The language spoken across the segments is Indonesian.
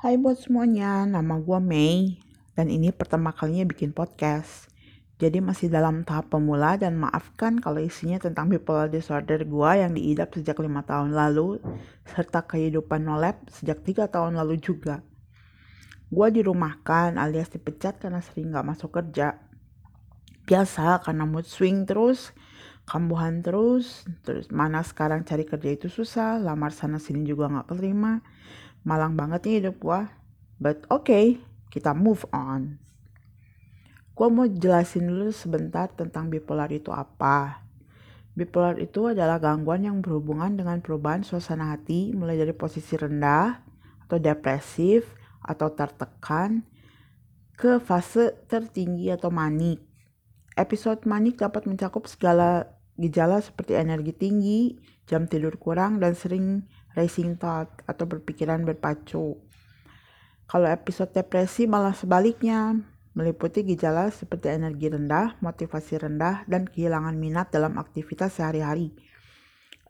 Hai buat semuanya, nama gue Mei dan ini pertama kalinya bikin podcast. Jadi masih dalam tahap pemula dan maafkan kalau isinya tentang bipolar disorder gue yang diidap sejak lima tahun lalu serta kehidupan nolep sejak tiga tahun lalu juga. Gue dirumahkan alias dipecat karena sering gak masuk kerja. Biasa karena mood swing terus, kambuhan terus, terus mana sekarang cari kerja itu susah, lamar sana sini juga gak keterima malang banget nih hidup gue. But okay, kita move on. Gue mau jelasin dulu sebentar tentang bipolar itu apa. Bipolar itu adalah gangguan yang berhubungan dengan perubahan suasana hati mulai dari posisi rendah atau depresif atau tertekan ke fase tertinggi atau manik. Episode manik dapat mencakup segala gejala seperti energi tinggi, jam tidur kurang, dan sering racing thought atau berpikiran berpacu. Kalau episode depresi malah sebaliknya, meliputi gejala seperti energi rendah, motivasi rendah, dan kehilangan minat dalam aktivitas sehari-hari.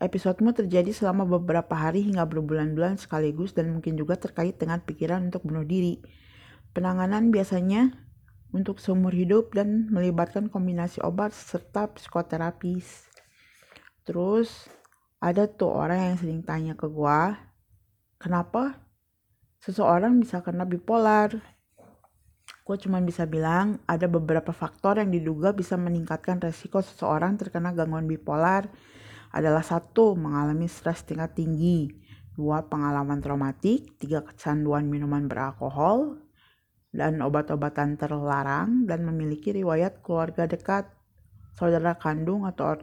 Episodemu terjadi selama beberapa hari hingga berbulan-bulan sekaligus dan mungkin juga terkait dengan pikiran untuk bunuh diri. Penanganan biasanya untuk seumur hidup dan melibatkan kombinasi obat serta psikoterapis. Terus ada tuh orang yang sering tanya ke gua, kenapa seseorang bisa kena bipolar? Gue cuma bisa bilang ada beberapa faktor yang diduga bisa meningkatkan resiko seseorang terkena gangguan bipolar. Adalah satu, mengalami stres tingkat tinggi, dua, pengalaman traumatik, tiga, kecanduan minuman beralkohol, dan obat-obatan terlarang, dan memiliki riwayat keluarga dekat, saudara kandung atau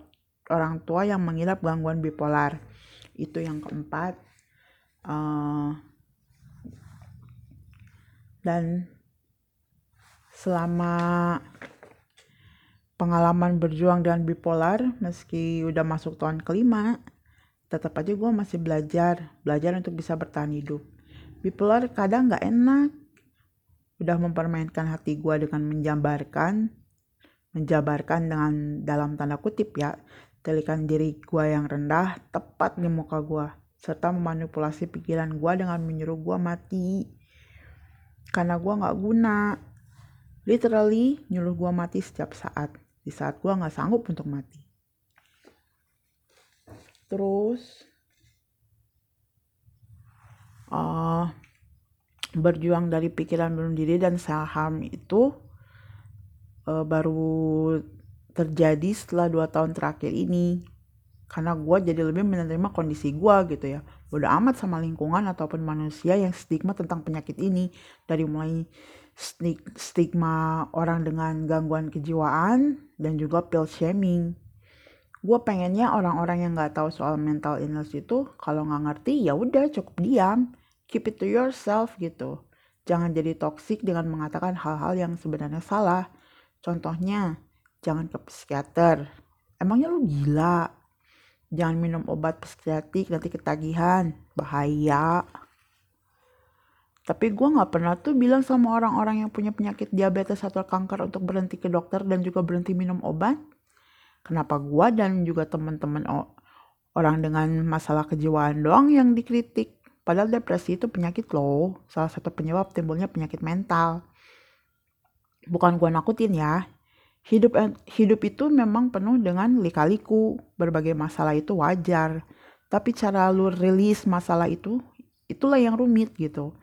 orang tua yang mengidap gangguan bipolar. Itu yang keempat. Uh, dan selama pengalaman berjuang dengan bipolar, meski udah masuk tahun kelima, tetap aja gue masih belajar, belajar untuk bisa bertahan hidup. Bipolar kadang gak enak, udah mempermainkan hati gue dengan menjabarkan, menjabarkan dengan dalam tanda kutip ya, telikan diri gue yang rendah tepat di muka gue, serta memanipulasi pikiran gue dengan menyuruh gue mati. Karena gue gak guna. Literally nyuruh gue mati setiap saat, di saat gue gak sanggup untuk mati. Terus, uh, berjuang dari pikiran bunuh diri dan saham itu uh, baru terjadi setelah dua tahun terakhir ini. Karena gue jadi lebih menerima kondisi gue gitu ya. Bodoh amat sama lingkungan ataupun manusia yang stigma tentang penyakit ini. Dari mulai stigma orang dengan gangguan kejiwaan dan juga pill shaming. Gue pengennya orang-orang yang nggak tahu soal mental illness itu kalau nggak ngerti ya udah cukup diam. Keep it to yourself gitu. Jangan jadi toxic dengan mengatakan hal-hal yang sebenarnya salah. Contohnya jangan ke psikiater. Emangnya lu gila? Jangan minum obat psikiatrik nanti ketagihan. Bahaya. Tapi gue gak pernah tuh bilang sama orang-orang yang punya penyakit diabetes atau kanker untuk berhenti ke dokter dan juga berhenti minum obat. Kenapa gue dan juga teman-teman orang dengan masalah kejiwaan doang yang dikritik. Padahal depresi itu penyakit loh. Salah satu penyebab timbulnya penyakit mental. Bukan gue nakutin ya, hidup hidup itu memang penuh dengan lika-liku. Berbagai masalah itu wajar. Tapi cara lu rilis masalah itu itulah yang rumit gitu.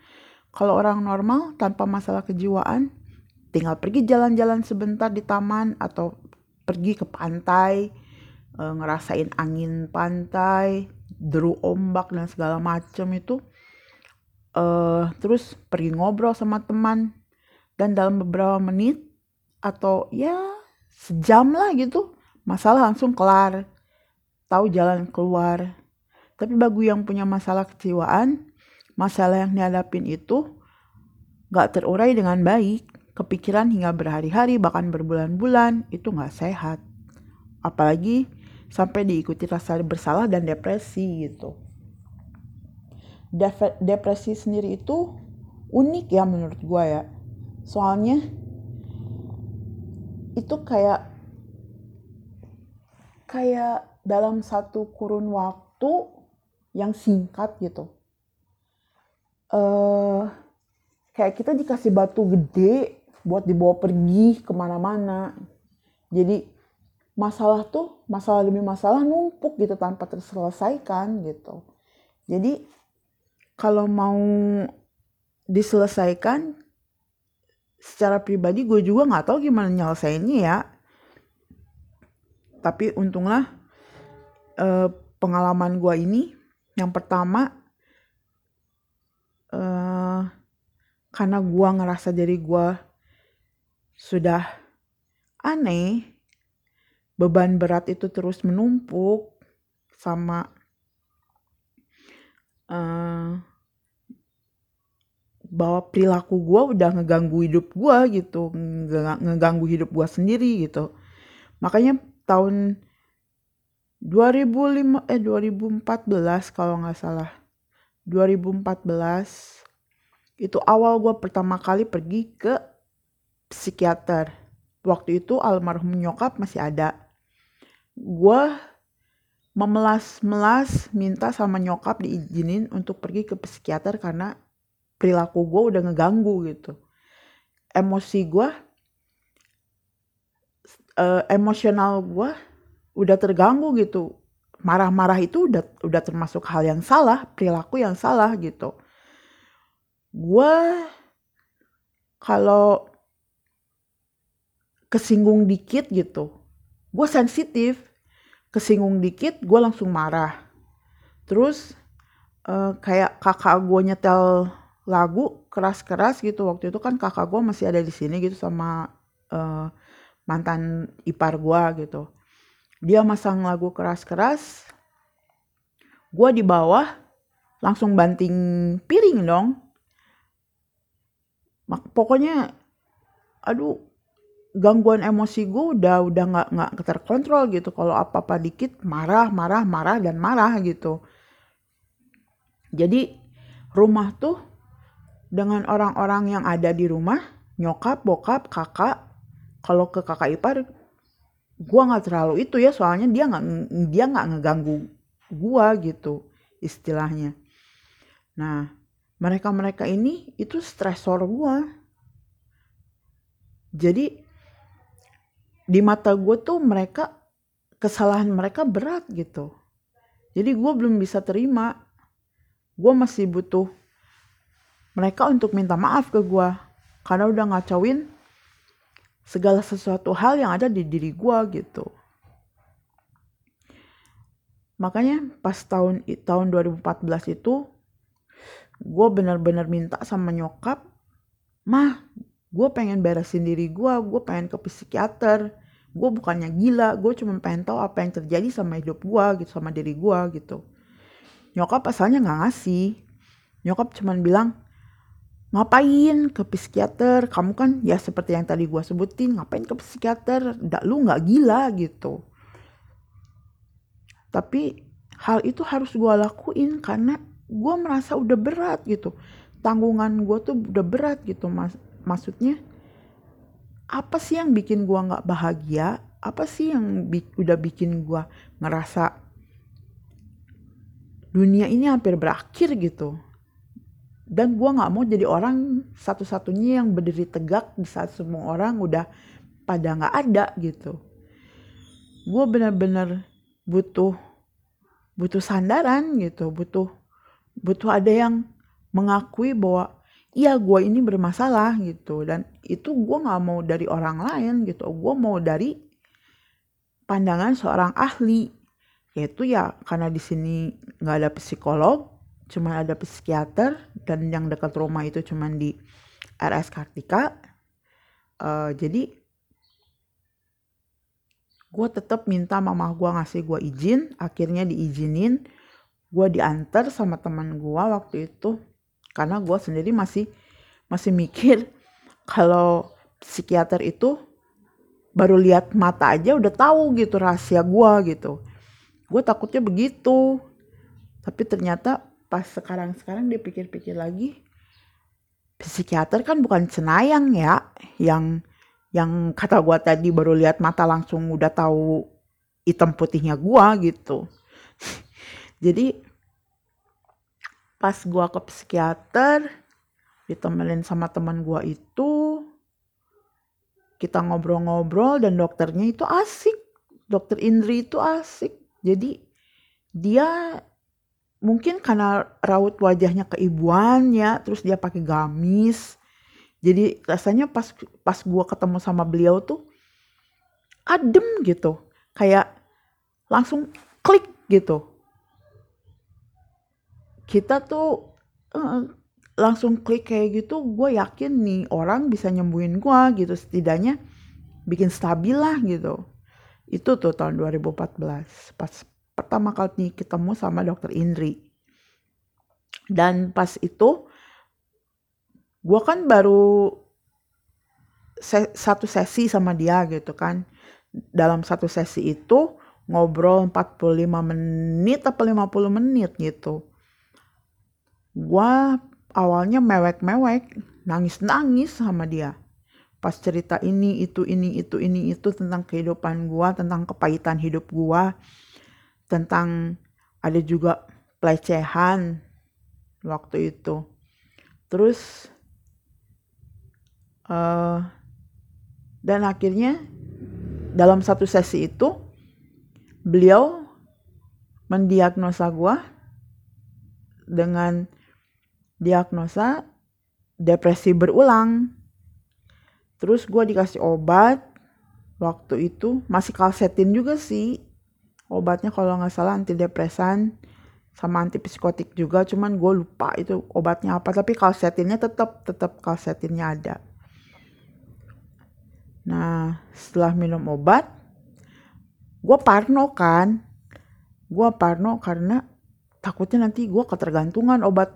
Kalau orang normal tanpa masalah kejiwaan tinggal pergi jalan-jalan sebentar di taman atau pergi ke pantai e, ngerasain angin pantai deru ombak dan segala macam itu e, terus pergi ngobrol sama teman. Dan dalam beberapa menit atau ya sejam lah gitu. Masalah langsung kelar tahu jalan keluar. Tapi bagi yang punya masalah kecewaan masalah yang dihadapin itu gak terurai dengan baik. Kepikiran hingga berhari-hari bahkan berbulan-bulan itu gak sehat. Apalagi sampai diikuti rasa bersalah dan depresi gitu. Depresi sendiri itu unik ya menurut gue ya. Soalnya itu kayak kayak dalam satu kurun waktu yang singkat gitu. Uh, kayak kita dikasih batu gede buat dibawa pergi ke mana-mana jadi masalah tuh masalah demi masalah numpuk gitu tanpa terselesaikan gitu jadi kalau mau diselesaikan secara pribadi gue juga nggak tahu gimana nyelesainnya ya. Tapi untunglah eh, pengalaman gue ini yang pertama eh, karena gue ngerasa dari gue sudah aneh beban berat itu terus menumpuk sama uh, bahwa perilaku gue udah ngeganggu hidup gue gitu ngeganggu hidup gue sendiri gitu. Makanya tahun 2005 eh 2014 kalau nggak salah. 2014 itu awal gue pertama kali pergi ke psikiater. Waktu itu almarhum nyokap masih ada. Gue memelas-melas minta sama nyokap diizinin untuk pergi ke psikiater karena perilaku gue udah ngeganggu gitu. Emosi gue uh, emosional gue udah terganggu gitu. Marah-marah itu udah udah termasuk hal yang salah perilaku yang salah gitu. Gue kalau kesinggung dikit gitu gue sensitif. Kesinggung dikit gue langsung marah. Terus uh, kayak kakak gue nyetel lagu keras-keras gitu. Waktu itu kan kakak gue masih ada di sini gitu sama uh, mantan ipar gue gitu. Dia masang lagu keras-keras gue di bawah langsung banting piring dong. Mak pokoknya aduh gangguan emosi gue udah udah nggak nggak terkontrol gitu. Kalau apa apa dikit marah marah marah dan marah gitu. Jadi rumah tuh dengan orang-orang yang ada di rumah, nyokap, bokap, kakak, kalau ke kakak ipar, gue nggak terlalu itu ya, soalnya dia nggak dia nggak ngeganggu gue gitu istilahnya. Nah, mereka-mereka ini itu stresor gue. Jadi di mata gue tuh mereka kesalahan mereka berat gitu. Jadi gue belum bisa terima. Gue masih butuh mereka untuk minta maaf ke gue karena udah ngacauin segala sesuatu hal yang ada di diri gue gitu. Makanya pas tahun tahun 2014 itu gue bener-bener minta sama nyokap, mah gue pengen beresin diri gue, gue pengen ke psikiater, gue bukannya gila, gue cuma pengen tahu apa yang terjadi sama hidup gue gitu, sama diri gue gitu. Nyokap asalnya nggak ngasih, nyokap cuma bilang, ngapain ke psikiater? Kamu kan ya seperti yang tadi gue sebutin ngapain ke psikiater? Nggak lu nggak gila gitu. Tapi hal itu harus gue lakuin karena gue merasa udah berat gitu. Tanggungan gue tuh udah berat gitu mas. Maksudnya apa sih yang bikin gue nggak bahagia? Apa sih yang bi udah bikin gue ngerasa dunia ini hampir berakhir gitu dan gue nggak mau jadi orang satu-satunya yang berdiri tegak di saat semua orang udah pada nggak ada gitu. Gue bener-bener butuh butuh sandaran gitu. Butuh butuh ada yang mengakui bahwa iya gue ini bermasalah gitu. Dan itu gue nggak mau dari orang lain gitu. Gue mau dari pandangan seorang ahli. Yaitu ya karena di sini nggak ada psikolog cuma ada psikiater dan yang dekat rumah itu cuma di RS Kartika. Uh, jadi gue tetap minta mama gue ngasih gue izin akhirnya diizinin. Gue diantar sama teman gue waktu itu karena gue sendiri masih masih mikir kalau psikiater itu baru lihat mata aja udah tahu gitu rahasia gue gitu. Gue takutnya begitu. Tapi ternyata pas sekarang-sekarang dipikir-pikir lagi psikiater kan bukan cenayang ya yang yang kata gua tadi baru lihat mata langsung udah tahu hitam putihnya gua gitu. Jadi pas gua ke psikiater ditemenin sama teman gua itu kita ngobrol-ngobrol dan dokternya itu asik dokter Indri itu asik. Jadi dia mungkin karena raut wajahnya keibuan ya terus dia pakai gamis. Jadi rasanya pas pas gua ketemu sama beliau tuh adem gitu. Kayak langsung klik gitu. Kita tuh uh, langsung klik kayak gitu gue yakin nih orang bisa nyembuhin gue gitu. Setidaknya bikin stabil lah gitu. Itu tuh tahun 2014 pas pertama kali ketemu sama dokter Indri. Dan pas itu gue kan baru se satu sesi sama dia gitu kan. Dalam satu sesi itu ngobrol 45 menit atau 50 menit gitu. Gue awalnya mewek-mewek, nangis-nangis sama dia. Pas cerita ini, itu, ini, itu, ini, itu tentang kehidupan gue, tentang kepahitan hidup gue, tentang ada juga pelecehan waktu itu. Terus, uh, dan akhirnya dalam satu sesi itu, beliau mendiagnosa gue dengan diagnosa depresi berulang. Terus gue dikasih obat waktu itu masih kalsetin juga sih obatnya kalau nggak salah antidepresan sama antipsikotik juga cuman gue lupa itu obatnya apa. Tapi kalsetinnya tetap tetap kalsetinnya ada. Nah setelah minum obat gue parno kan. Gue parno karena takutnya nanti gue ketergantungan obat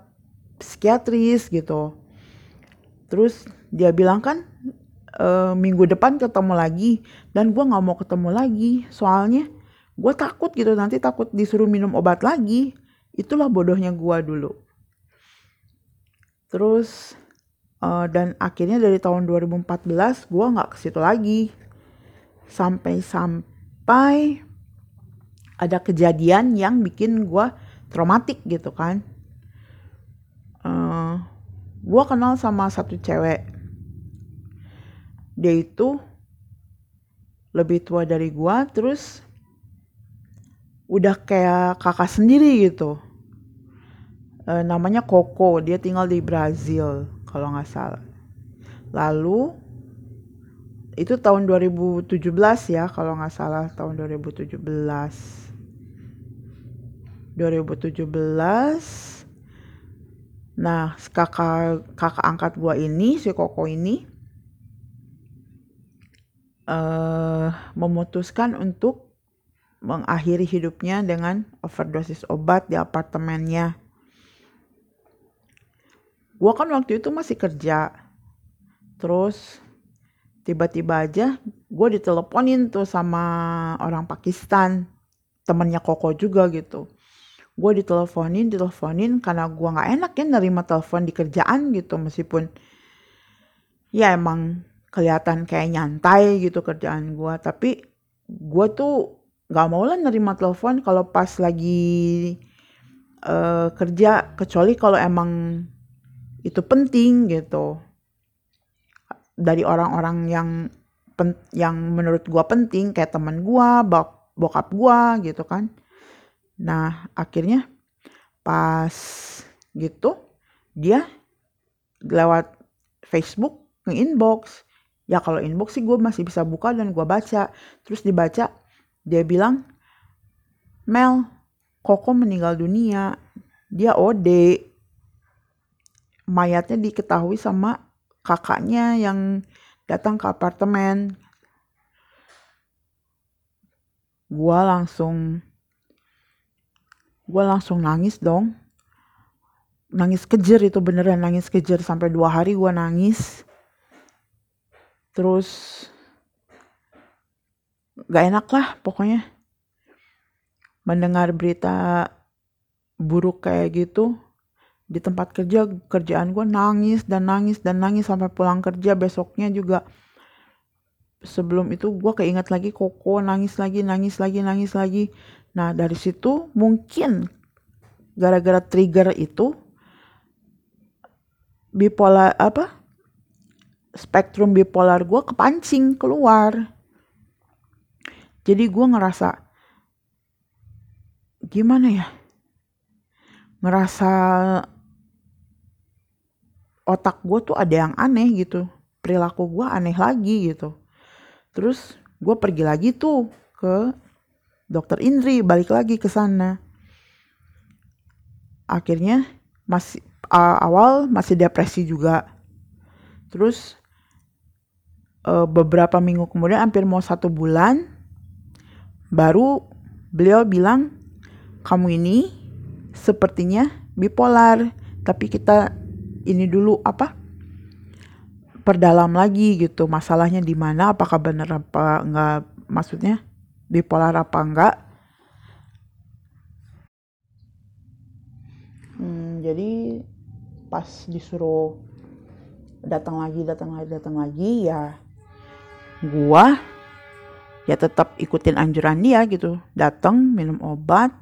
psikiatris gitu. Terus dia bilang kan e, minggu depan ketemu lagi dan gue nggak mau ketemu lagi. Soalnya gue takut gitu nanti takut disuruh minum obat lagi. Itulah bodohnya gue dulu. Terus uh, dan akhirnya dari tahun 2014 gue nggak ke situ lagi sampai sampai ada kejadian yang bikin gue traumatik gitu kan uh, gue kenal sama satu cewek dia itu lebih tua dari gue terus udah kayak kakak sendiri gitu. Uh, namanya Coco dia tinggal di Brazil kalau nggak salah. Lalu itu tahun 2017 ya kalau nggak salah tahun 2017 2017 Nah, kakak kakak angkat gua ini, si Koko ini uh, memutuskan untuk mengakhiri hidupnya dengan overdosis obat di apartemennya. Gua kan waktu itu masih kerja. Terus tiba-tiba aja gue diteleponin tuh sama orang Pakistan, temennya Koko juga gitu gue diteleponin diteleponin karena gue nggak enak ya nerima telepon di kerjaan gitu meskipun ya emang kelihatan kayak nyantai gitu kerjaan gue tapi gue tuh nggak mau lah nerima telepon kalau pas lagi uh, kerja kecuali kalau emang itu penting gitu dari orang-orang yang pen, yang menurut gue penting kayak teman gue bok bokap gue gitu kan Nah, akhirnya pas gitu dia lewat Facebook nge-inbox. Ya kalau inbox sih gue masih bisa buka dan gue baca. Terus dibaca, dia bilang, Mel, Koko meninggal dunia. Dia OD. Mayatnya diketahui sama kakaknya yang datang ke apartemen. Gue langsung gue langsung nangis dong nangis kejer itu beneran nangis kejer sampai dua hari gue nangis terus gak enak lah pokoknya. Mendengar berita buruk kayak gitu di tempat kerja kerjaan gue nangis dan nangis dan nangis sampai pulang kerja. Besoknya juga sebelum itu gue keinget lagi koko nangis lagi nangis lagi nangis lagi. Nah, dari situ mungkin gara-gara trigger itu bipolar apa spektrum bipolar gue kepancing keluar jadi gue ngerasa gimana ya? Ngerasa otak gue tuh ada yang aneh gitu. Perilaku gue aneh lagi gitu. Terus gue pergi lagi tuh ke dokter Indri balik lagi ke sana. Akhirnya masih uh, awal masih depresi juga. Terus uh, beberapa minggu kemudian hampir mau satu bulan baru beliau bilang kamu ini sepertinya bipolar tapi kita ini dulu apa perdalam lagi gitu. Masalahnya di mana? Apakah benar apa enggak? Maksudnya bipolar apa enggak? Hmm, jadi pas disuruh datang lagi datang lagi datang lagi ya gua ya tetap ikutin anjuran dia gitu. Datang minum obat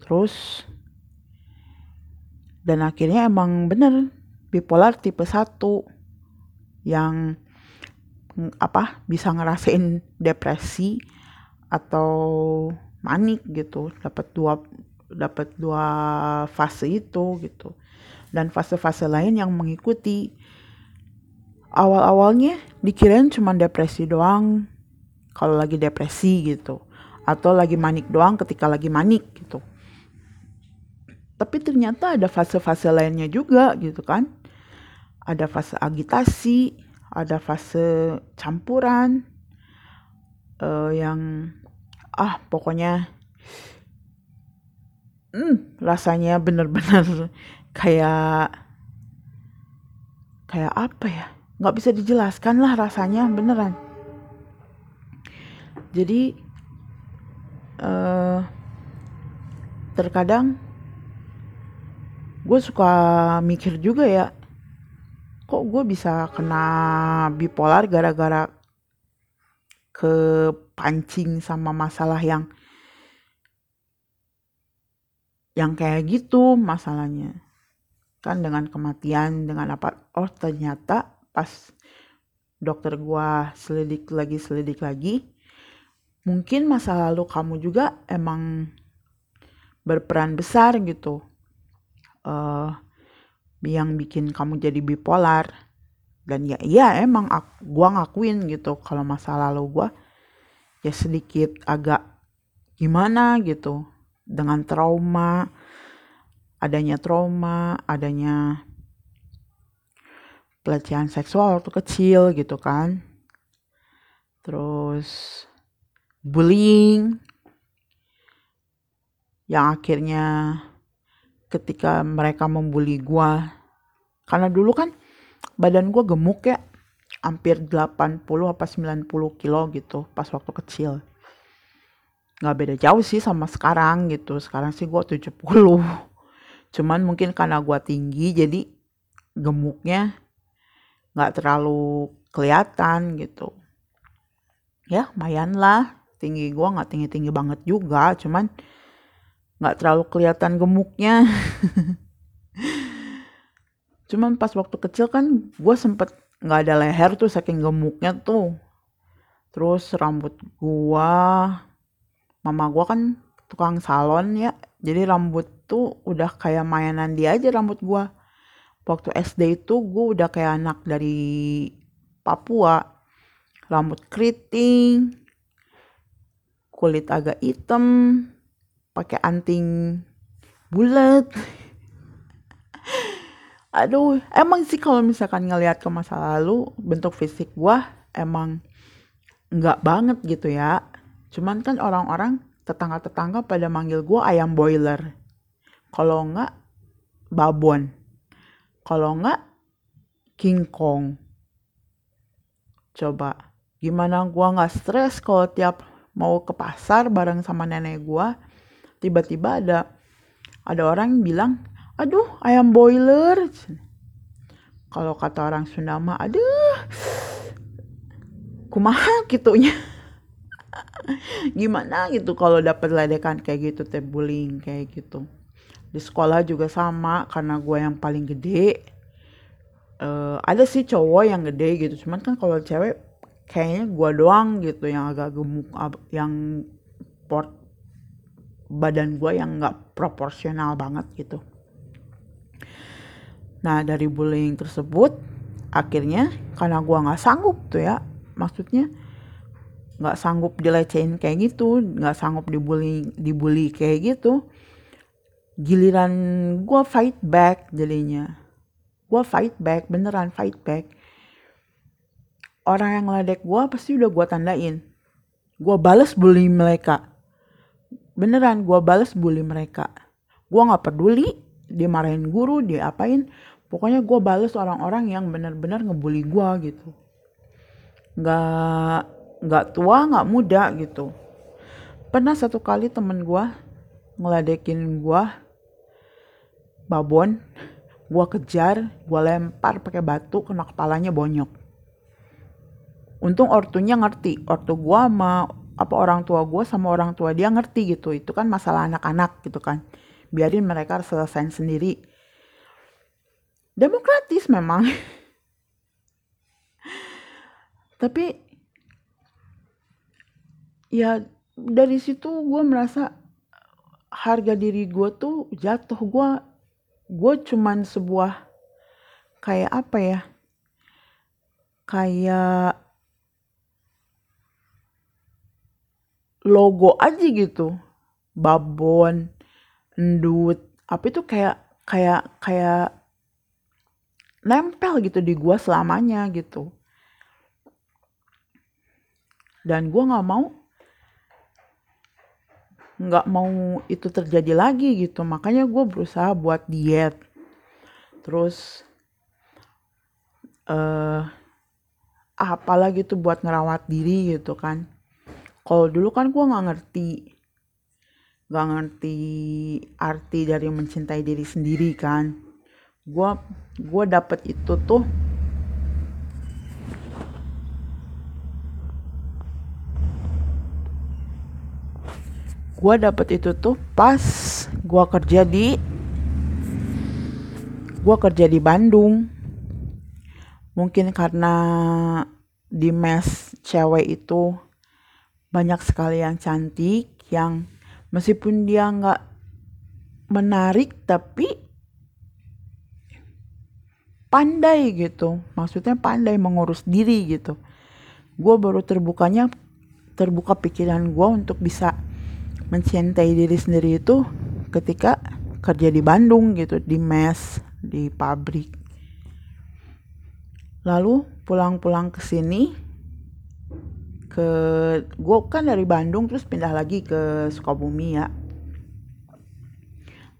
terus dan akhirnya emang bener bipolar tipe 1 yang apa bisa ngerasain depresi atau manik gitu. Dapat dua dapat dua fase itu gitu. Dan fase-fase lain yang mengikuti. Awal-awalnya dikirain cuma depresi doang kalau lagi depresi gitu. Atau lagi manik doang ketika lagi manik gitu. Tapi ternyata ada fase-fase lainnya juga gitu kan. Ada fase agitasi ada fase campuran uh, yang ah pokoknya hmm, rasanya bener-bener kayak kayak apa ya? Nggak bisa dijelaskan lah rasanya beneran jadi uh, terkadang gue suka mikir juga ya kok gue bisa kena bipolar gara-gara kepancing sama masalah yang yang kayak gitu masalahnya. Kan dengan kematian dengan apa oh ternyata pas dokter gue selidik lagi selidik lagi mungkin masa lalu kamu juga emang berperan besar gitu. Uh, yang bikin kamu jadi bipolar. Dan ya iya emang aku, gua ngakuin gitu kalau masa lalu gua ya sedikit agak gimana gitu. Dengan trauma adanya trauma adanya pelecehan seksual waktu kecil gitu kan. Terus bullying. Yang akhirnya ketika mereka membuli gue karena dulu kan badan gue gemuk ya hampir 80 apa 90 kilo gitu pas waktu kecil. Nggak beda jauh sih sama sekarang gitu sekarang sih gue 70 cuman mungkin karena gue tinggi jadi gemuknya nggak terlalu kelihatan gitu. Ya lumayan lah tinggi gue nggak tinggi tinggi banget juga cuman nggak terlalu kelihatan gemuknya. Cuman pas waktu kecil kan gue sempet nggak ada leher tuh saking gemuknya tuh. Terus rambut gue mama gue kan tukang salon ya jadi rambut tuh udah kayak mainan dia aja rambut gue waktu SD itu gue udah kayak anak dari Papua. Rambut keriting kulit agak hitam pakai anting bulat. Aduh emang sih kalau misalkan ngelihat ke masa lalu bentuk fisik gua emang nggak banget gitu ya. Cuman kan orang-orang tetangga-tetangga pada manggil gua ayam boiler. Kalau nggak babon. Kalau nggak king kong. Coba gimana gua nggak stres kalau tiap mau ke pasar bareng sama nenek gua tiba-tiba ada ada orang yang bilang aduh ayam boiler. Kalau kata orang Sunda mah aduh kumaha gitunya gimana gitu kalau dapat ledekan kayak gitu teh bullying kayak gitu. Di sekolah juga sama karena gue yang paling gede. Uh, ada sih cowok yang gede gitu cuman kan kalau cewek kayaknya gua doang gitu yang agak gemuk yang port badan gua yang nggak proporsional banget gitu. Nah dari bullying tersebut akhirnya karena gua nggak sanggup tuh ya maksudnya nggak sanggup dilecehin kayak gitu nggak sanggup dibully dibully kayak gitu giliran gue fight back jadinya. Gue fight back beneran fight back orang yang ngeledek gue pasti udah gue tandain. Gue bales bully mereka. Beneran gue bales bully mereka. Gue nggak peduli dimarahin guru dia apain pokoknya gue bales orang-orang yang bener-bener ngebully gue gitu. Nggak nggak tua nggak muda gitu. Pernah satu kali temen gue ngeledekin gue babon. Gua kejar gua lempar pakai batu kena kepalanya bonyok untung ortunya ngerti ortu gua sama apa orang tua gua sama orang tua dia ngerti gitu. Itu kan masalah anak-anak gitu kan. Biarin mereka selesaiin sendiri. Demokratis memang. Tapi ya dari situ gue merasa harga diri gue tuh jatuh. Gue gue cuman sebuah kayak apa ya? Kayak logo aja gitu. Babon endut. Apa itu kayak kayak kayak nempel gitu di gue selamanya gitu. Dan gue nggak mau nggak mau itu terjadi lagi gitu. Makanya gue berusaha buat diet. Terus uh, apalagi tuh buat ngerawat diri gitu kan kalau dulu kan gue nggak ngerti nggak ngerti arti dari mencintai diri sendiri kan. Gue gue dapet itu tuh gue dapet itu tuh pas gue kerja di gue kerja di Bandung. Mungkin karena di mes cewek itu banyak sekali yang cantik yang meskipun dia nggak menarik tapi pandai gitu. Maksudnya pandai mengurus diri gitu. Gue baru terbukanya terbuka pikiran gue untuk bisa mencintai diri sendiri itu ketika kerja di Bandung gitu di mes di pabrik. Lalu pulang-pulang ke sini ke gue kan dari Bandung terus pindah lagi ke Sukabumi ya.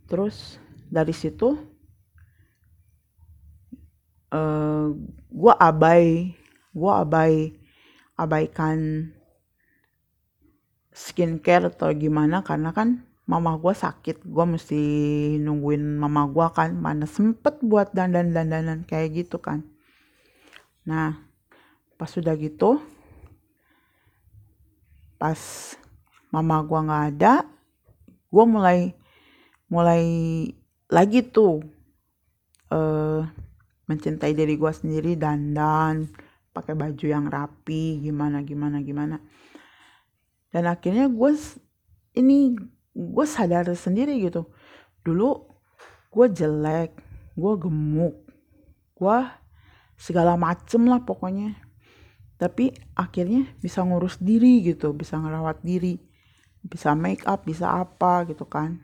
Terus dari situ uh, eh, gue abai gue abai abaikan skincare atau gimana karena kan mama gue sakit. Gue mesti nungguin mama gue kan mana sempet buat dandan dandanan kayak gitu kan. Nah pas sudah gitu pas mama gue nggak ada gue mulai mulai lagi tuh uh, mencintai diri gue sendiri dandan pakai baju yang rapi gimana gimana gimana. Dan akhirnya gue ini gue sadar sendiri gitu. Dulu gue jelek gue gemuk gue segala macem lah pokoknya tapi akhirnya bisa ngurus diri gitu bisa ngerawat diri bisa make up bisa apa gitu kan.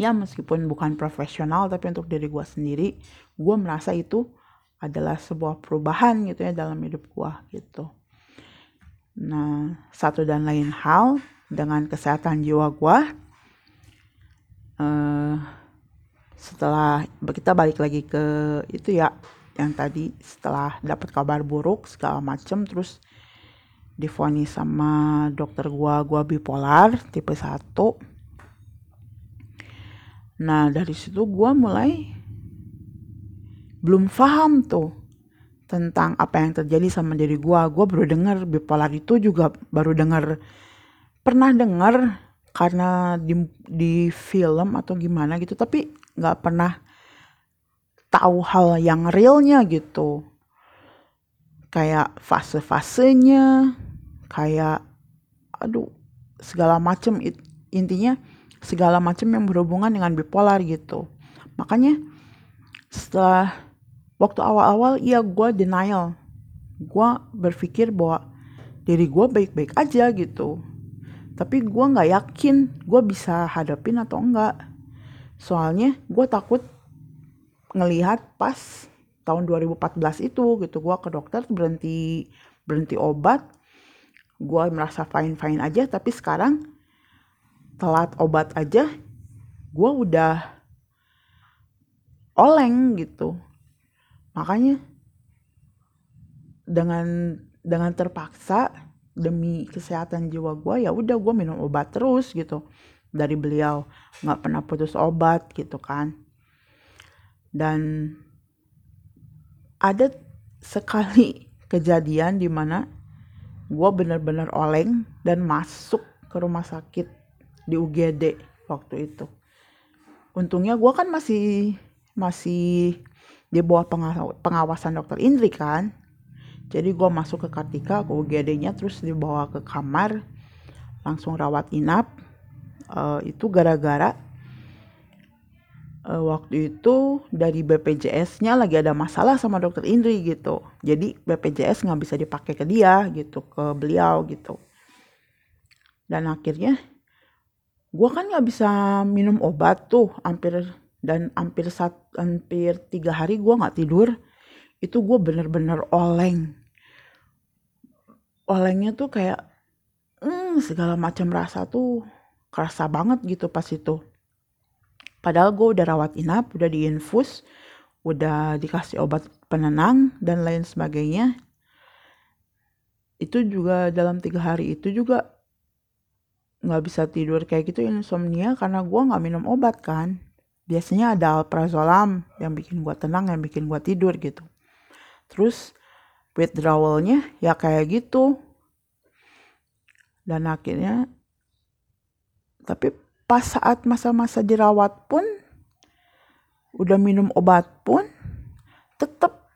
Ya meskipun bukan profesional tapi untuk diri gue sendiri gue merasa itu adalah sebuah perubahan gitu ya dalam hidup gue gitu. Nah, satu dan lain hal dengan kesehatan jiwa gue, uh, setelah kita balik lagi ke itu ya, yang tadi setelah dapat kabar buruk segala macem, terus difonis sama dokter gua gua bipolar tipe 1 nah dari situ gua mulai belum paham tuh tentang apa yang terjadi sama diri gue gue baru dengar bipolar itu juga baru dengar pernah dengar karena di di film atau gimana gitu tapi nggak pernah tahu hal yang realnya gitu. Kayak fase-fasenya kayak aduh segala macem intinya segala macam yang berhubungan dengan bipolar gitu. Makanya setelah waktu awal-awal iya gue denial. Gue berpikir bahwa diri gue baik-baik aja gitu. Tapi gue nggak yakin gue bisa hadapin atau enggak. Soalnya gue takut ngelihat pas tahun 2014 itu gitu. Gue ke dokter berhenti berhenti obat. Gue merasa fine fine aja tapi sekarang telat obat aja gue udah oleng gitu. Makanya dengan dengan terpaksa demi kesehatan jiwa gue ya udah gue minum obat terus gitu. Dari beliau nggak pernah putus obat gitu kan dan ada sekali kejadian di mana gue bener-bener oleng dan masuk ke rumah sakit di UGD waktu itu. Untungnya gue kan masih masih di bawah pengawasan dokter Indri kan. Jadi gue masuk ke Kartika ke UGD-nya terus dibawa ke kamar langsung rawat inap. Uh, itu gara-gara uh, waktu itu dari BPJS-nya lagi ada masalah sama dokter Indri gitu. Jadi BPJS nggak bisa dipakai ke dia gitu ke beliau gitu. Dan akhirnya gue kan nggak bisa minum obat tuh hampir dan hampir saat hampir tiga hari gue nggak tidur itu gue bener-bener oleng. Olengnya tuh kayak hmm, segala macam rasa tuh kerasa banget gitu pas itu padahal gue udah rawat inap udah diinfus udah dikasih obat penenang dan lain sebagainya. Itu juga dalam tiga hari itu juga nggak bisa tidur kayak gitu insomnia karena gue nggak minum obat kan. Biasanya ada alprazolam yang bikin gue tenang yang bikin gue tidur gitu. Terus withdrawalnya ya kayak gitu. Dan akhirnya tapi pas saat masa-masa dirawat pun udah minum obat pun tetap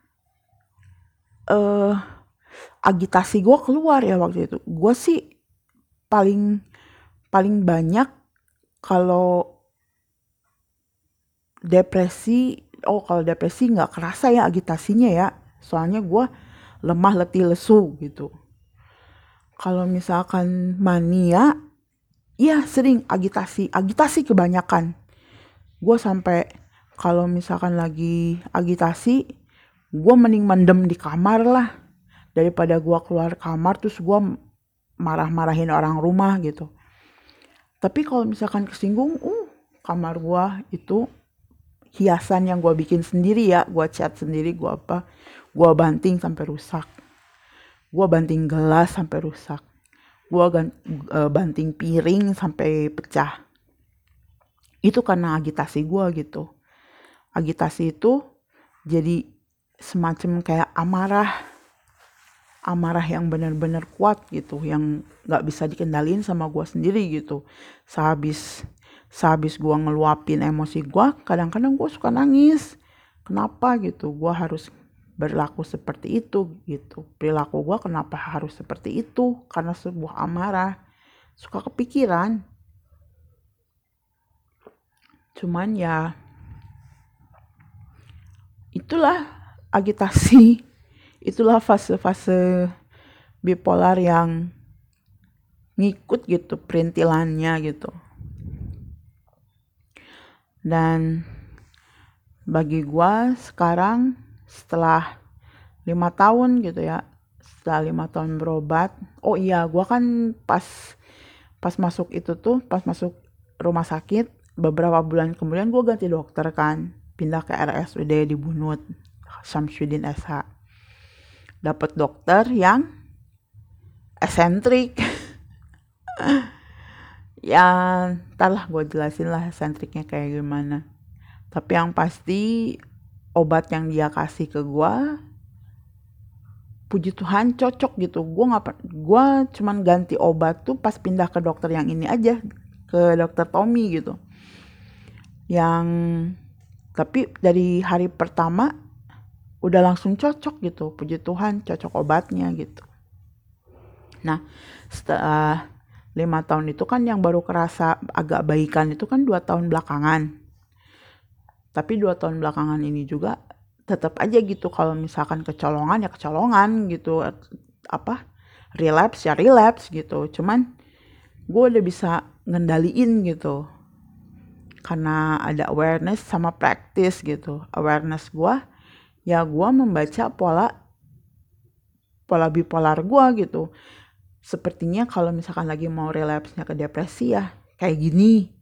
uh, agitasi gue keluar ya waktu itu. Gue sih paling paling banyak kalau depresi oh kalau depresi nggak kerasa ya agitasinya ya. Soalnya gue lemah letih lesu gitu. Kalau misalkan mania ya sering agitasi agitasi kebanyakan. Gue sampai kalau misalkan lagi agitasi gue mending mendem di kamar lah. Daripada gue keluar kamar terus gue marah-marahin orang rumah gitu. Tapi kalau misalkan kesinggung uh kamar gue itu hiasan yang gue bikin sendiri ya. Gue cat sendiri gue apa gue banting sampai rusak. Gue banting gelas sampai rusak gue uh, banting piring sampai pecah. Itu karena agitasi gue gitu. Agitasi itu jadi semacam kayak amarah amarah yang benar-benar kuat gitu yang nggak bisa dikendalin sama gue sendiri gitu. Sehabis sehabis gue ngeluapin emosi gue kadang-kadang gue suka nangis. Kenapa gitu? Gue harus berlaku seperti itu gitu. Perilaku gue kenapa harus seperti itu? Karena sebuah amarah. Suka kepikiran. Cuman ya itulah agitasi. Itulah fase-fase bipolar yang ngikut gitu perintilannya gitu. Dan bagi gua sekarang setelah lima tahun gitu ya setelah lima tahun berobat. Oh iya gua kan pas pas masuk itu tuh pas masuk rumah sakit beberapa bulan kemudian gua ganti dokter kan pindah ke RSUD di Bunut Samsudin SH dapat dokter yang esentrik ya entahlah gue jelasin lah sentriknya kayak gimana. Tapi yang pasti obat yang dia kasih ke gue puji Tuhan cocok gitu. Gue nggak gue cuman ganti obat tuh pas pindah ke dokter yang ini aja ke dokter Tommy gitu. Yang tapi dari hari pertama udah langsung cocok gitu puji Tuhan cocok obatnya gitu. Nah setelah lima tahun itu kan yang baru kerasa agak baikan itu kan dua tahun belakangan tapi dua tahun belakangan ini juga tetap aja gitu kalau misalkan kecolongan ya kecolongan gitu. Apa? Relapse ya relapse gitu. Cuman gue udah bisa ngendaliin gitu. Karena ada awareness sama practice gitu. Awareness gue ya gue membaca pola pola bipolar gue gitu. Sepertinya kalau misalkan lagi mau relapse-nya ke depresi ya kayak gini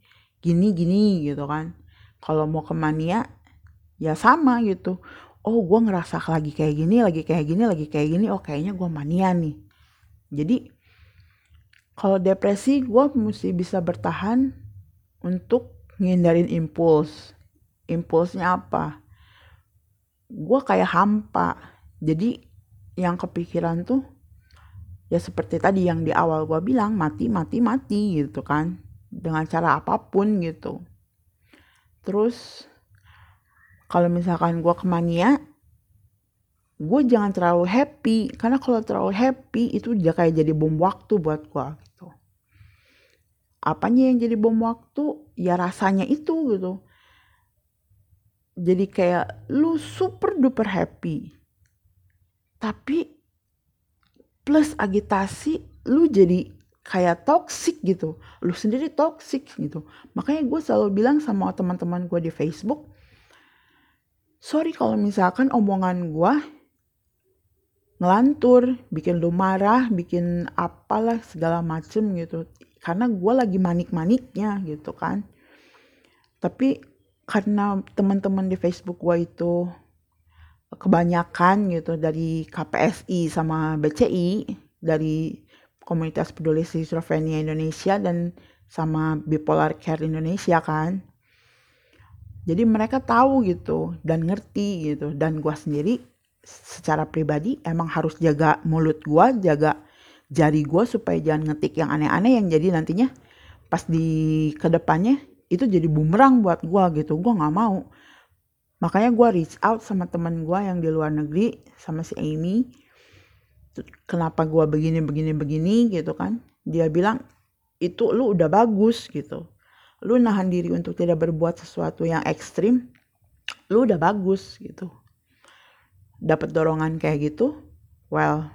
gini gini gitu kan kalau mau ke mania ya sama gitu. Oh gue ngerasa lagi kayak gini lagi kayak gini lagi kayak gini oh kayaknya gue mania nih. Jadi kalau depresi gue mesti bisa bertahan untuk ngindarin impuls. Impulsnya apa? Gue kayak hampa. Jadi yang kepikiran tuh ya seperti tadi yang di awal gue bilang mati mati mati gitu kan. Dengan cara apa pun gitu terus kalau misalkan gue kemania gue jangan terlalu happy. Karena kalau terlalu happy itu udah kayak jadi bom waktu buat gue apanya yang jadi bom waktu? Ya rasanya itu gitu. Jadi kayak lu super duper happy. Tapi plus agitasi lu jadi kayak toxic gitu. Lu sendiri toxic gitu. Makanya gue selalu bilang sama teman-teman gue di Facebook sorry kalau misalkan omongan gue ngelantur bikin lu marah bikin apalah segala macem gitu. Karena gue lagi manik-maniknya gitu kan. Tapi karena teman-teman di Facebook gue itu kebanyakan gitu dari KPSI sama BCI dari komunitas peduli schizofrenia Indonesia dan sama bipolar care Indonesia kan. Jadi mereka tahu gitu dan ngerti gitu. Dan gue sendiri secara pribadi emang harus jaga mulut gue jaga jari gue supaya jangan ngetik yang aneh-aneh yang jadi nantinya pas di ke depannya itu jadi bumerang buat gue gitu. Gue nggak mau. Makanya gue reach out sama teman gue yang di luar negeri sama si Amy kenapa gue begini begini begini gitu kan. Dia bilang itu lu udah bagus gitu. Lu nahan diri untuk tidak berbuat sesuatu yang ekstrim lu udah bagus gitu. Dapat dorongan kayak gitu well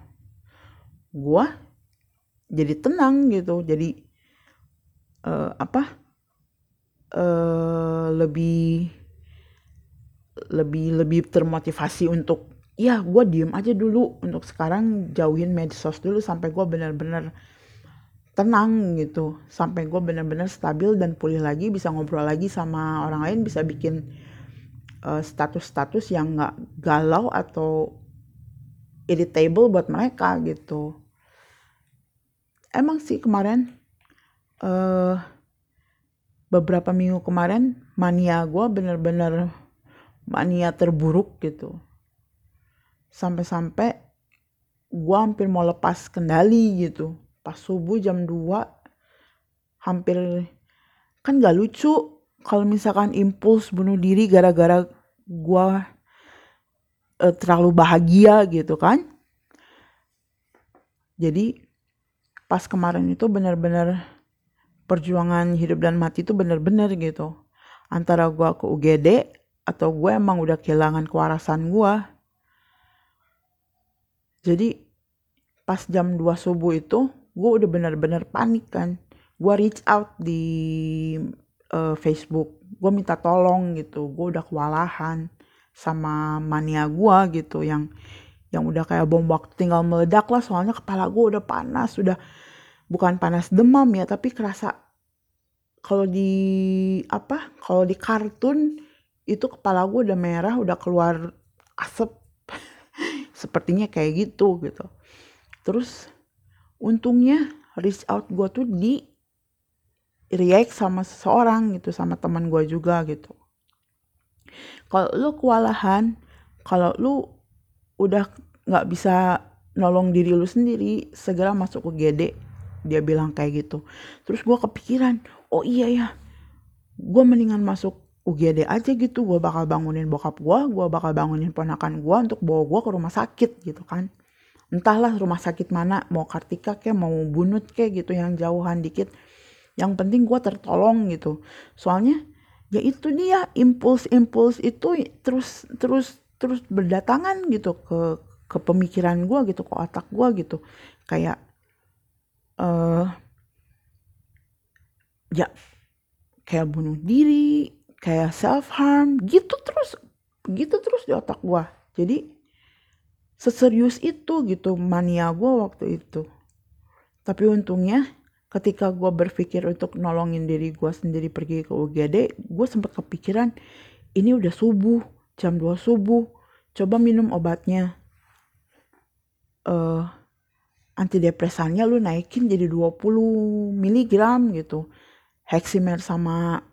gue jadi tenang gitu. Jadi uh, apa uh, lebih lebih lebih termotivasi untuk ya gue diem aja dulu. Untuk sekarang jauhin medsos dulu sampai gue benar-benar tenang gitu. Sampai gue benar-benar stabil dan pulih lagi bisa ngobrol lagi sama orang lain bisa bikin eh, status-status uh, yang nggak galau atau irritable buat mereka gitu. Emang sih kemarin uh, beberapa minggu kemarin mania gue bener-bener mania terburuk gitu sampai-sampai gue hampir mau lepas kendali gitu. Pas subuh jam 2 hampir kan gak lucu kalau misalkan impuls bunuh diri gara-gara gue uh, terlalu bahagia gitu kan. Jadi pas kemarin itu benar-benar perjuangan hidup dan mati itu benar-benar gitu. Antara gue ke UGD atau gue emang udah kehilangan kewarasan gue jadi pas jam 2 subuh itu gue udah benar-benar panik kan. Gue reach out di uh, Facebook. Gue minta tolong gitu. Gue udah kewalahan sama mania gue gitu yang yang udah kayak bom waktu tinggal meledak lah. Soalnya kepala gue udah panas udah bukan panas demam ya tapi kerasa kalau di apa kalau di kartun itu kepala gue udah merah udah keluar asap sepertinya kayak gitu gitu. Terus untungnya reach out gue tuh di react sama seseorang gitu sama teman gue juga gitu. Kalau lu kewalahan kalau lu udah nggak bisa nolong diri lu sendiri segera masuk ke GD dia bilang kayak gitu. Terus gue kepikiran oh iya ya gue mendingan masuk UGD aja gitu gue bakal bangunin bokap gue gue bakal bangunin ponakan gue untuk bawa gue ke rumah sakit gitu kan. Entahlah rumah sakit mana mau Kartika kayak mau Bunut kayak gitu yang jauhan dikit. Yang penting gue tertolong gitu. Soalnya ya itu dia impuls-impuls itu terus terus terus berdatangan gitu ke ke pemikiran gue gitu ke otak gue gitu. Kayak uh, ya kayak bunuh diri kayak self harm gitu terus gitu terus di otak gue jadi seserius itu gitu mania gue waktu itu. Tapi untungnya ketika gue berpikir untuk nolongin diri gue sendiri pergi ke UGD gue sempat kepikiran ini udah subuh jam 2 subuh coba minum obatnya. Uh, antidepresannya lu naikin jadi 20 mg gitu. Heximer sama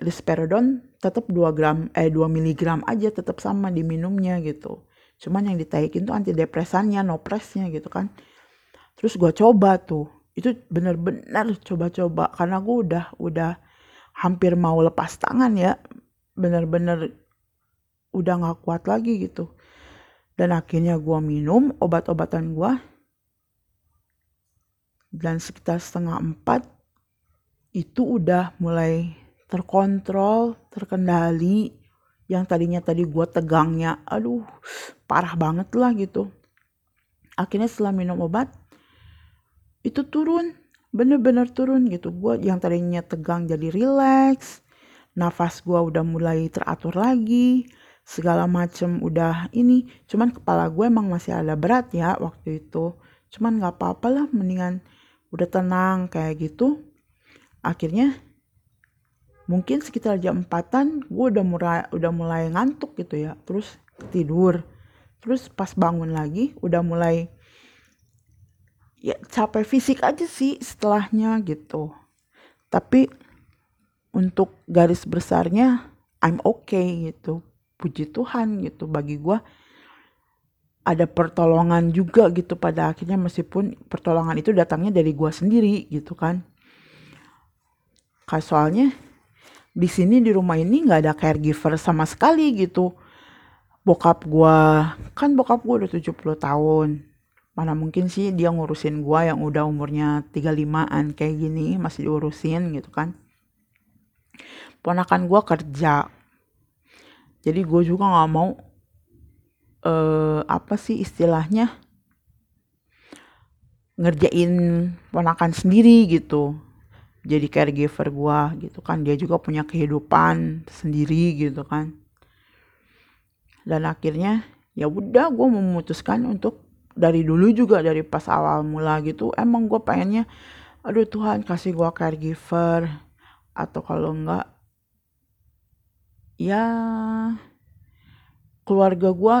risperidon tetap 2 gram eh 2 mg aja tetap sama diminumnya gitu. Cuman yang ditaikin tuh antidepresannya nopresnya gitu kan. Terus gue coba tuh itu bener-bener coba-coba karena gue udah udah hampir mau lepas tangan ya. Bener-bener udah gak kuat lagi gitu. Dan akhirnya gue minum obat-obatan gue dan sekitar setengah empat itu udah mulai terkontrol terkendali yang tadinya tadi gue tegangnya aduh parah banget lah gitu. Akhirnya setelah minum obat itu turun bener-bener turun gitu. Gue yang tadinya tegang jadi relax nafas gue udah mulai teratur lagi segala macem udah ini. Cuman kepala gue emang masih ada berat ya waktu itu. Cuman nggak apa-apa lah mendingan udah tenang kayak gitu. Akhirnya mungkin sekitar jam empatan gue udah mulai udah mulai ngantuk gitu ya terus tidur. Terus pas bangun lagi udah mulai ya capek fisik aja sih setelahnya gitu. Tapi untuk garis besarnya I'm okay gitu. Puji Tuhan gitu bagi gue ada pertolongan juga gitu pada akhirnya meskipun pertolongan itu datangnya dari gue sendiri gitu kan. Soalnya di sini di rumah ini nggak ada caregiver sama sekali gitu. Bokap gue kan bokap gue udah 70 tahun. Mana mungkin sih dia ngurusin gue yang udah umurnya 35an kayak gini masih diurusin gitu kan. Ponakan gue kerja. Jadi gue juga nggak mau uh, apa sih istilahnya ngerjain ponakan sendiri gitu jadi caregiver gue gitu kan. Dia juga punya kehidupan sendiri gitu kan. Dan akhirnya ya udah gue memutuskan untuk dari dulu juga dari pas awal mula gitu emang gue pengennya aduh Tuhan kasih gue caregiver. Atau kalau enggak ya keluarga gue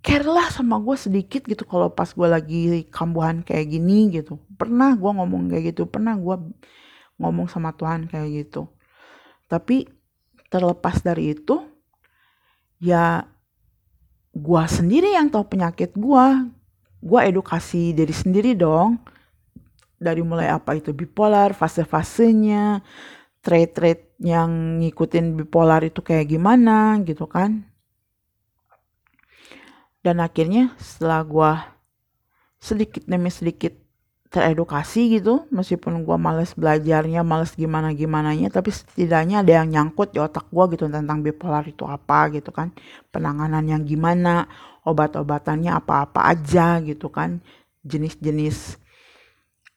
care lah sama gue sedikit gitu kalau pas gue lagi kambuhan kayak gini gitu. Pernah gue ngomong kayak gitu pernah gue ngomong sama Tuhan kayak gitu. Tapi terlepas dari itu ya gue sendiri yang tahu penyakit gue gue edukasi diri sendiri dong. Dari mulai apa itu bipolar fase-fasenya trait-trait yang ngikutin bipolar itu kayak gimana gitu kan dan akhirnya setelah gue sedikit demi sedikit teredukasi gitu meskipun gue males belajarnya males gimana gimana nya tapi setidaknya ada yang nyangkut di otak gue gitu tentang bipolar itu apa gitu kan. Penanganan yang gimana obat-obatannya apa-apa aja gitu kan. Jenis-jenis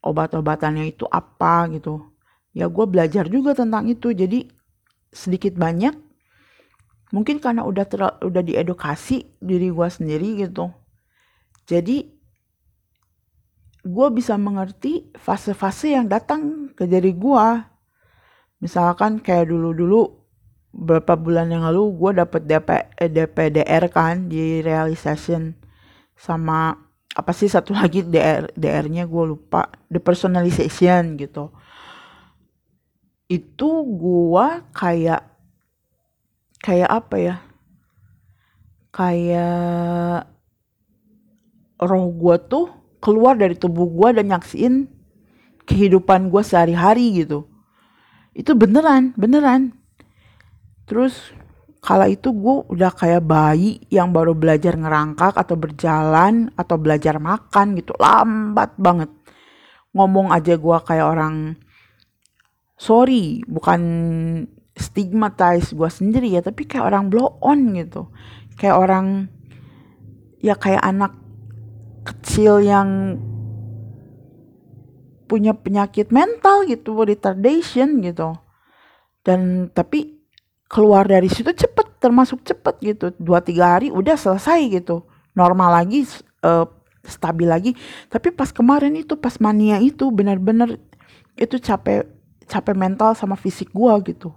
obat-obatannya itu apa gitu. Ya gue belajar juga tentang itu jadi sedikit banyak mungkin karena udah ter, udah diedukasi diri gue sendiri gitu. Jadi gue bisa mengerti fase-fase yang datang ke diri gue misalkan kayak dulu-dulu beberapa bulan yang lalu gue dapet DP, eh, DPDR kan di realization sama apa sih satu lagi DR DR-nya gue lupa. Depersonalization gitu. Itu gue kayak kayak apa ya? Kayak roh gue tuh keluar dari tubuh gue dan nyaksiin kehidupan gue sehari-hari gitu. Itu beneran beneran. Terus kala itu gue udah kayak bayi yang baru belajar ngerangkak atau berjalan atau belajar makan gitu lambat banget. Ngomong aja gue kayak orang sorry bukan stigmatize gue sendiri ya tapi kayak orang blow on gitu. Kayak orang ya kayak anak kecil yang punya penyakit mental gitu retardation gitu. Dan tapi keluar dari situ cepet termasuk cepet gitu. Dua tiga hari udah selesai gitu. Normal lagi uh, stabil lagi. Tapi pas kemarin itu pas mania itu benar-benar itu capek capek mental sama fisik gue gitu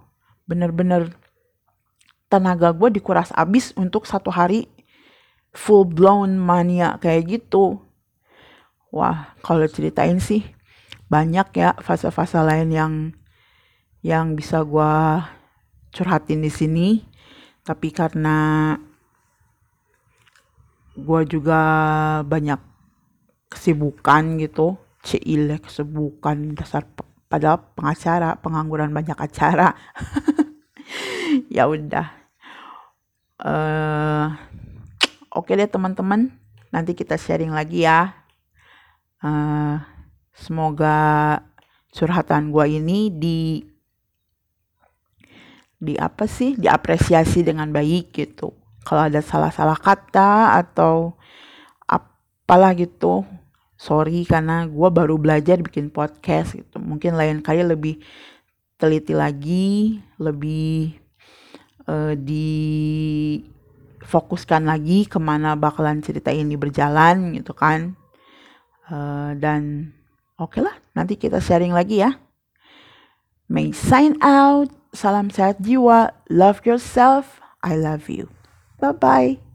bener-bener tenaga gue dikuras abis untuk satu hari full blown mania kayak gitu. Wah kalau ceritain sih banyak ya fase-fase lain yang yang bisa gue curhatin di sini. Tapi karena gue juga banyak kesibukan gitu cile kesibukan dasar padahal pengacara pengangguran banyak acara. Ya udah. Uh, oke okay deh teman-teman. Nanti kita sharing lagi ya. Uh, semoga curhatan gue ini di di apa sih? Diapresiasi dengan baik gitu. Kalau ada salah-salah kata atau apalah gitu sorry karena gue baru belajar bikin podcast gitu. Mungkin lain kali lebih teliti lagi lebih uh, difokuskan lagi ke mana bakalan cerita ini berjalan gitu kan. Uh, dan oke okay lah nanti kita sharing lagi ya. May sign out. Salam sehat jiwa. Love yourself. I love you. Bye bye.